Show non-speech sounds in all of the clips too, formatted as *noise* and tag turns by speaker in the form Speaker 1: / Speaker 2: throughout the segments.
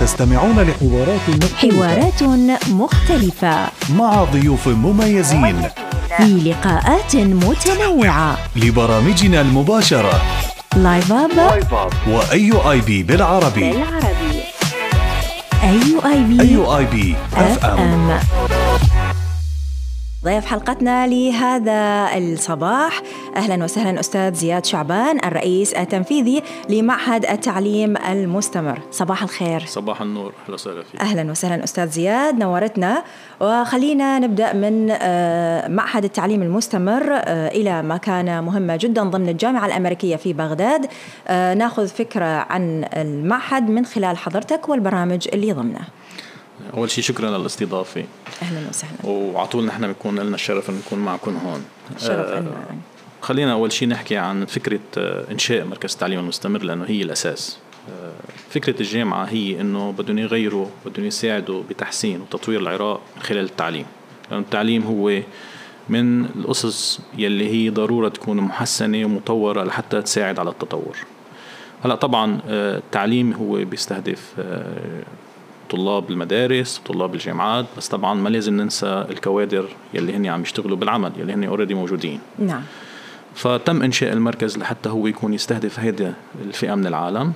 Speaker 1: تستمعون لحوارات مختلفة
Speaker 2: حوارات مختلفة.
Speaker 1: مع ضيوف مميزين.
Speaker 2: في لقاءات متنوعة.
Speaker 1: لبرامجنا المباشرة. live AUIB بالعربي.
Speaker 2: بالعربي. أي أي بي.
Speaker 1: أي آي بي أف أم.
Speaker 2: أم. ضيف حلقتنا لهذا الصباح. أهلا وسهلا أستاذ زياد شعبان الرئيس التنفيذي لمعهد التعليم المستمر. صباح الخير.
Speaker 3: صباح النور. أهلا وسهلا فيك.
Speaker 2: أهلا وسهلا أستاذ زياد نورتنا. وخلينا نبدأ من آه، معهد التعليم المستمر آه، إلى مكانة مهمة جدا ضمن الجامعة الأمريكية في بغداد. آه، نأخذ فكرة عن المعهد من خلال حضرتك والبرامج اللي ضمنه.
Speaker 3: أول شيء شكرا للاستضافة.
Speaker 2: أهلا وسهلا.
Speaker 3: وعلى طول نحن بنكون لنا الشرف إن نكون معكم هون.
Speaker 2: شرف
Speaker 3: آه، خلينا أول شيء نحكي عن فكرة آه، إنشاء مركز التعليم المستمر لأنه هي الأساس. آه، فكرة الجامعة هي إنه بدهم يغيروا بدهم يساعدوا بتحسين وتطوير العراق من خلال التعليم. لأن التعليم هو من الأسس يلي هي ضرورة تكون محسنة ومطورة لحتى تساعد على التطور. هلأ طبعا آه، التعليم هو بيستهدف طلاب المدارس وطلاب الجامعات بس طبعا ما لازم ننسى الكوادر يلي هن عم يشتغلوا بالعمل يلي هن already موجودين.
Speaker 2: نعم.
Speaker 3: فتم إنشاء المركز لحتى هو يكون يستهدف هيدا الفئة من العالم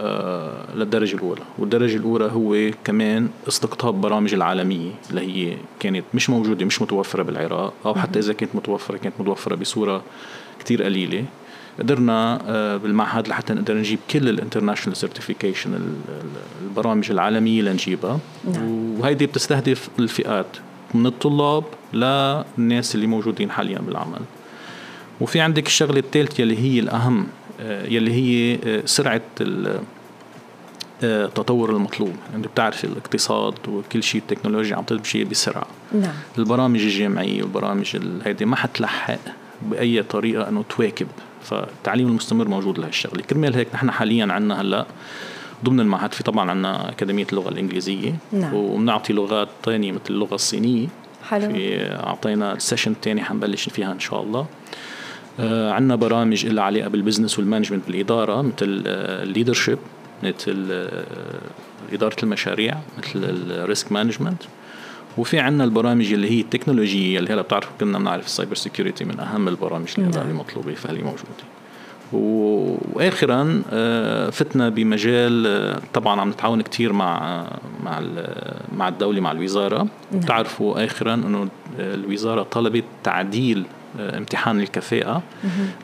Speaker 3: آه، للدرجة الأولى. والدرجة الأولى هو كمان استقطاب برامج العالمية اللي هي كانت مش موجودة مش متوفرة بالعراق أو حتى إذا كانت متوفرة كانت متوفرة بصورة كتير قليلة. قدرنا آه، بالمعهد لحتى نقدر نجيب كل ال international certification البرامج العالمية لنجيبها.
Speaker 2: نعم.
Speaker 3: وهيدي بتستهدف الفئات من الطلاب للناس اللي موجودين حاليا بالعمل. وفي عندك الشغلة الثالثة اللي هي الأهم آه، يلي هي آه، سرعة ال- التطور المطلوب. انت بتعرف الاقتصاد وكل شيء التكنولوجيا عم تمشي بسرعة.
Speaker 2: نعم.
Speaker 3: البرامج الجامعية والبرامج ال- هيدي ما حتلحق بأي طريقة إنه تواكب فالتعليم المستمر موجود لهالشغله كرمال هيك نحن حاليا عندنا هلأ ضمن المعهد في طبعا عندنا أكاديمية اللغة الإنجليزية.
Speaker 2: نعم.
Speaker 3: وبنعطي لغات ثانية مثل اللغة الصينية.
Speaker 2: حلو.
Speaker 3: في أعطينا ال session الثاني حنبلش فيها إن شاء الله. آه عندنا برامج لها علاقة بال business وال management بالإدارة مثل ال leadership مثل آه، إدارة المشاريع مثل ال risk management وفي عندنا البرامج اللي هي التكنولوجية اللي هلا بتعرفوا كلنا بنعرف ال cyber security من أهم البرامج اللي هلا
Speaker 2: نعم.
Speaker 3: اللي مطلوبة فهي موجودة واخرا آه، فتنا بمجال آه، طبعا عم نتعاون كثير مع مع ال- مع الدولة مع الوزارة
Speaker 2: نعم.
Speaker 3: بتعرفوا اخرا إنه الوزارة طلبت تعديل آه، امتحان الكفاءة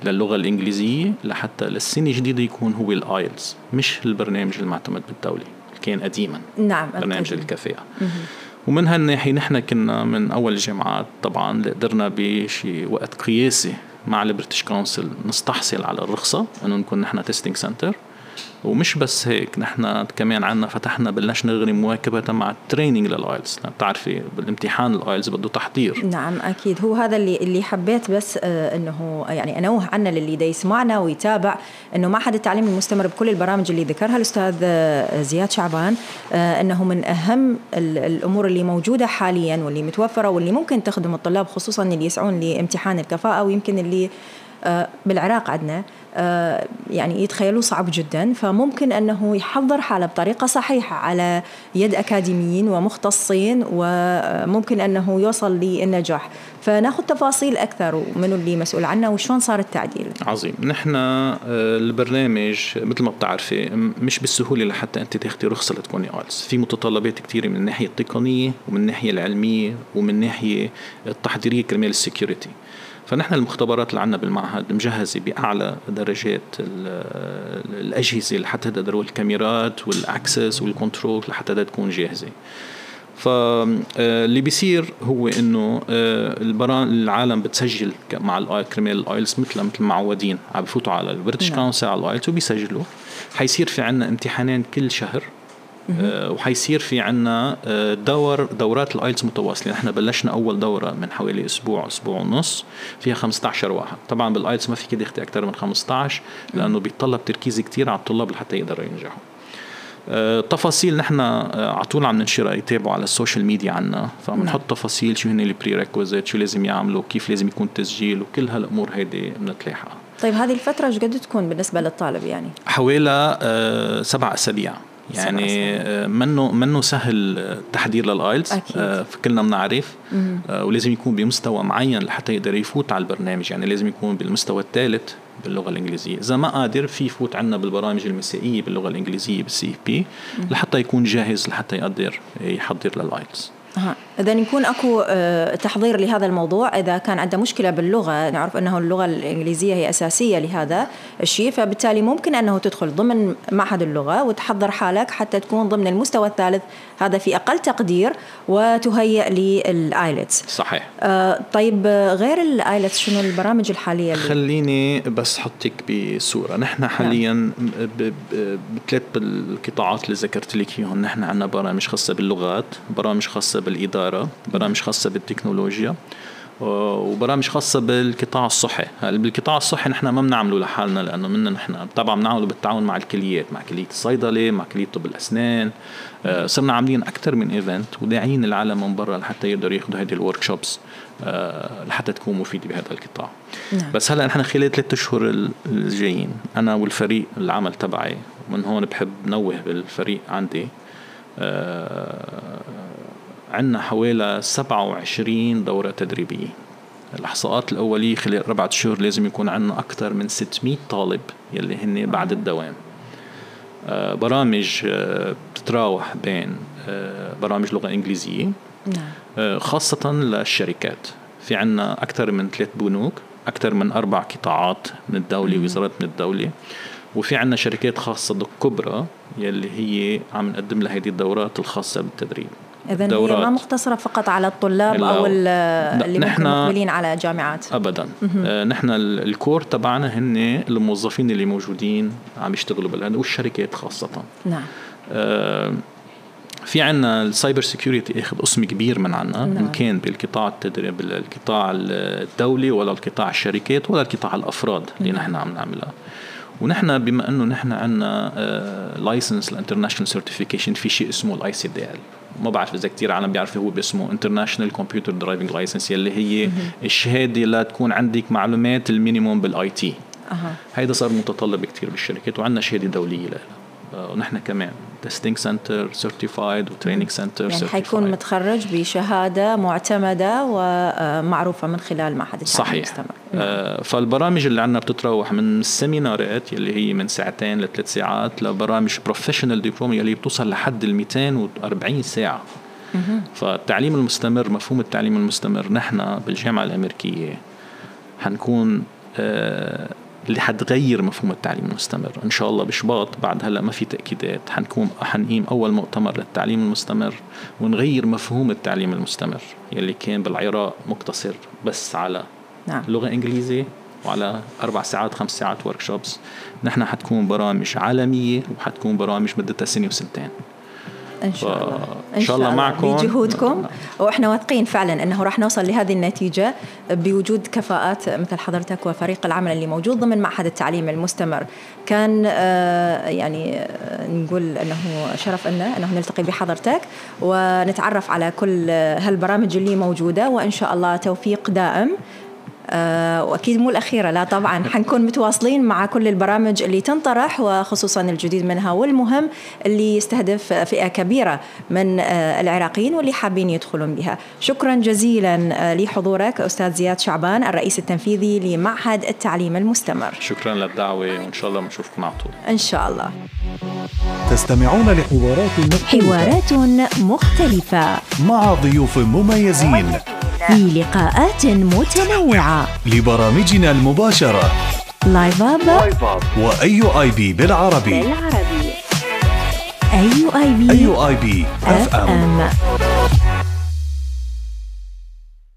Speaker 3: للغة الإنجليزية لحتى للسنة الجديده يكون هو الايلتس مش البرنامج المعتمد بالدولة اللي كان قديما
Speaker 2: نعم
Speaker 3: برنامج
Speaker 2: القديم.
Speaker 3: ومن هالناحيه نحن كنا من أول الجامعات طبعا اللي قدرنا بشي وقت قياسي مع ال British Council نستحصل على الرخصة إنه نكون نحن testing center ومش بس هيك نحن كمان عنا فتحنا بلشنا نغني مواكبة مع ال training لل IELTS بتعرفي بالامتحان ال IELTS بده تحضير.
Speaker 2: نعم أكيد. هو هذا اللي اللي حبيت بس آه، إنه يعني أنوه عنه للي دا يسمعنا ويتابع إنه معهد التعليم المستمر بكل البرامج اللي ذكرها الأستاذ آه، زياد شعبان آه، إنه من أهم ال- الأمور اللي موجودة حاليا واللي متوفرة واللي ممكن تخدم الطلاب خصوصا اللي يسعون لامتحان الكفاءة ويمكن اللي بالعراق عندنا آه، يعني يتخيلوه صعب جدا. فممكن أنه يحضر حالة بطريقة صحيحة على يد أكاديميين ومختصين وممكن أنه يوصل للنجاح. فناخذ تفاصيل أكثر ومنو اللي مسؤول عنه وشلون صار التعديل.
Speaker 3: عظيم. نحن آه، البرنامج مثل ما بتعرفي مش بالسهولة لحتى أنت تاخدي رخصة لتكوني ايلتس في متطلبات كثيره من الناحية التقنية ومن الناحية العلمية ومن الناحيه التحضيرية كرمال ال security. فنحن المختبرات اللي عندنا بالمعهد مجهزة بأعلى درجات ال- الأجهزة لحتى تقدروا الكاميرات وال access وال control لحتى تكون جاهزة. فاللي بيصير هو إنه آه، البران العالم بتسجل مع الاي كرمال ال IELTS مثل مثل معودين عم بفوتوا على ال British
Speaker 2: نعم.
Speaker 3: Council على ال IELTS وبيسجلوا. حيصير في عنا امتحانين كل شهر. آه، وحيصير في عنا آه، دور دورات ال IELTS متواصله نحن بلشنا أول دورة من حوالي أسبوع أسبوع ونص فيها 15 واحد. طبعا بال IELTS ما فيك تاخذي أكثر من 15 لأنه بيتطلب تركيز كثير على الطلاب لحتى يقدروا ينجحوا. آه، تفاصيل نحن آه، على طول عم ننشرها يتابعوا على ال social media عنا. فبنحط تفاصيل شو هن ال prerequisite شو لازم يعملوا كيف لازم يكون تسجيل وكل هالأمور هيدي بنتلاحقها.
Speaker 2: طيب هذه الفترة إيش قد تكون بالنسبة للطالب يعني؟
Speaker 3: حوالي آه، سبع أسابيع. يعني آه، منه منه سهل التحضير لل
Speaker 2: IELTS.
Speaker 3: آه، كلنا بنعرف. آه، ولازم يكون بمستوى معين لحتى يقدر يفوت على البرنامج. يعني لازم يكون بالمستوى الثالث باللغة الإنجليزية. إذا ما قادر في يفوت عنا بالبرامج المسائية باللغة الإنجليزية بال CP لحتى يكون جاهز لحتى يقدر يحضر لل IELTS.
Speaker 2: أها. إذا يكون أكو آه، تحضير لهذا الموضوع. إذا كان عنده مشكلة باللغة نعرف أنه اللغة الإنجليزية هي أساسية لهذا الشيء. فبالتالي ممكن أنه تدخل ضمن معهد اللغة وتحضر حالك حتى تكون ضمن المستوى الثالث. هذا في أقل تقدير وتهيئ لل IELTS.
Speaker 3: صحيح.
Speaker 2: آه، طيب غير ال IELTS شنو البرامج الحالية اللي
Speaker 3: خليني بس حطك بصورة. نحن حاليا ب- ب- بثلاث القطاعات اللي ذكرت لك إياهم. نحن عندنا برامج خاصة باللغات برامج خاصة بالإدارة برامج خاصة بالتكنولوجيا وبرامج خاصة بالقطاع الصحي. هلا بالقطاع الصحي نحن ما بنعمله لحالنا؟ لأنه منا نحن طبعا بنعمله بالتعاون مع الكليات مع كلية الصيدلة مع كلية طب الأسنان. آه، صرنا عاملين أكثر من event وداعين العالم من برا لحتى يقدروا ياخذوا هذه ال workshops لحتى تكون مفيدة بهذا القطاع.
Speaker 2: نعم.
Speaker 3: بس هلأ نحن خلال ثلاث أشهر ال- الجايين أنا والفريق العمل تبعي ومن هون بحب نوه بالفريق عندي آه عندنا حوالي 27 دورة تدريبية. الإحصاءات الأولية خلال أربعة شهور لازم يكون عندنا أكثر من 600 طالب يلي هن بعد الدوام. آه برامج آه بتتراوح بين آه برامج لغة إنجليزية
Speaker 2: نعم.
Speaker 3: خاصة للشركات. في عنا أكثر من ثلاث بنوك أكثر من أربع قطاعات من الدولة وزارات من الدولة. وفي عنا شركات خاصة كبرى يلي هي عم نقدم لها هذه الدورات الخاصة بالتدريب.
Speaker 2: إذا هي. ما مقتصرة فقط على الطلاب
Speaker 3: لا.
Speaker 2: أو اللي
Speaker 3: نحن-
Speaker 2: مقبلين على جامعات.
Speaker 3: ابدا. آه نحن ال- ال core تبعنا هن الموظفين اللي موجودين عم يشتغلوا بالهند والشركات خاصة.
Speaker 2: نعم.
Speaker 3: آه، في عنا ال cyber security آخذ قسم كبير من عنا
Speaker 2: نعم.
Speaker 3: ان كان بالقطاع التدريب بالقطاع الدولي ولا القطاع الشركات ولا القطاع الأفراد اللي نحن عم نعملها. ونحن بما إنه نحن عندنا license ال international certification في شيء اسمه ال ICDL ما بعرف إذا كثير عالم بيعرفوا هو باسمه. International Computer Driving License يلي هي الشهادة لتكون عندك معلومات ال minimum بال
Speaker 2: IT.
Speaker 3: هيدا صار متطلب كتير بالشركات وعندنا شهادة دولية لها. ونحن كمان. testing center certified و training center
Speaker 2: يعني حيكون متخرج بشهادة معتمدة ومعروفة من خلال معهد التعليم
Speaker 3: صحيح.
Speaker 2: المستمر.
Speaker 3: آه فالبرامج اللي عندنا بتتراوح من ال seminar ات يلي هي من ساعتين لثلاث ساعات لبرامج professional diploma يلي بتوصل لحد ال 240 ساعة. فالتعليم المستمر مفهوم التعليم المستمر نحن بالجامعة الأمريكية حنكون آه اللي حتغير مفهوم التعليم المستمر. إن شاء الله بشباط بعد هلأ ما في تأكيدات حنكون حنقيم أول مؤتمر للتعليم المستمر ونغير مفهوم التعليم المستمر يلي كان بالعراق مقتصر بس على
Speaker 2: نعم.
Speaker 3: لغة انجليزيه وعلى أربع ساعات خمس ساعات ورك شوبس نحن حتكون برامج عالمية وحتكون برامج مدتها سنة وسنتين.
Speaker 2: إن شاء الله.
Speaker 3: إن شاء الله. معكم.
Speaker 2: بجهودكم. وإحنا واثقين فعلا إنه راح نوصل لهذه النتيجة بوجود كفاءات مثل حضرتك وفريق العمل اللي موجود ضمن معهد التعليم المستمر. كان آه، يعني آه، نقول إنه شرف لنا إنه نلتقي بحضرتك ونتعرف على كل هالبرامج اللي موجودة وإن شاء الله توفيق دائم. وأكيد مو الأخيرة لا طبعا. *laughs* حنكون متواصلين مع كل البرامج اللي تنطرح وخصوصا الجديد منها والمهم اللي يستهدف فئة كبيرة من آه، العراقيين واللي حابين يدخلون بها. شكرا جزيلا آه، لحضورك أستاذ زياد شعبان الرئيس التنفيذي لمعهد التعليم المستمر.
Speaker 3: شكرا للدعوة وإن شاء الله بنشوفكم على طول.
Speaker 2: إن شاء الله.
Speaker 1: تستمعون لحوارات
Speaker 2: حوارات مختلفة.
Speaker 1: مع ضيوف مميزين.
Speaker 2: في لقاءات متنوعة.
Speaker 1: لبرامجنا المباشرة.
Speaker 2: لايف اب
Speaker 1: وأي آي بي بالعربي.
Speaker 2: بالعربي. أي آي بي
Speaker 1: أي آي بي اف ام
Speaker 2: ام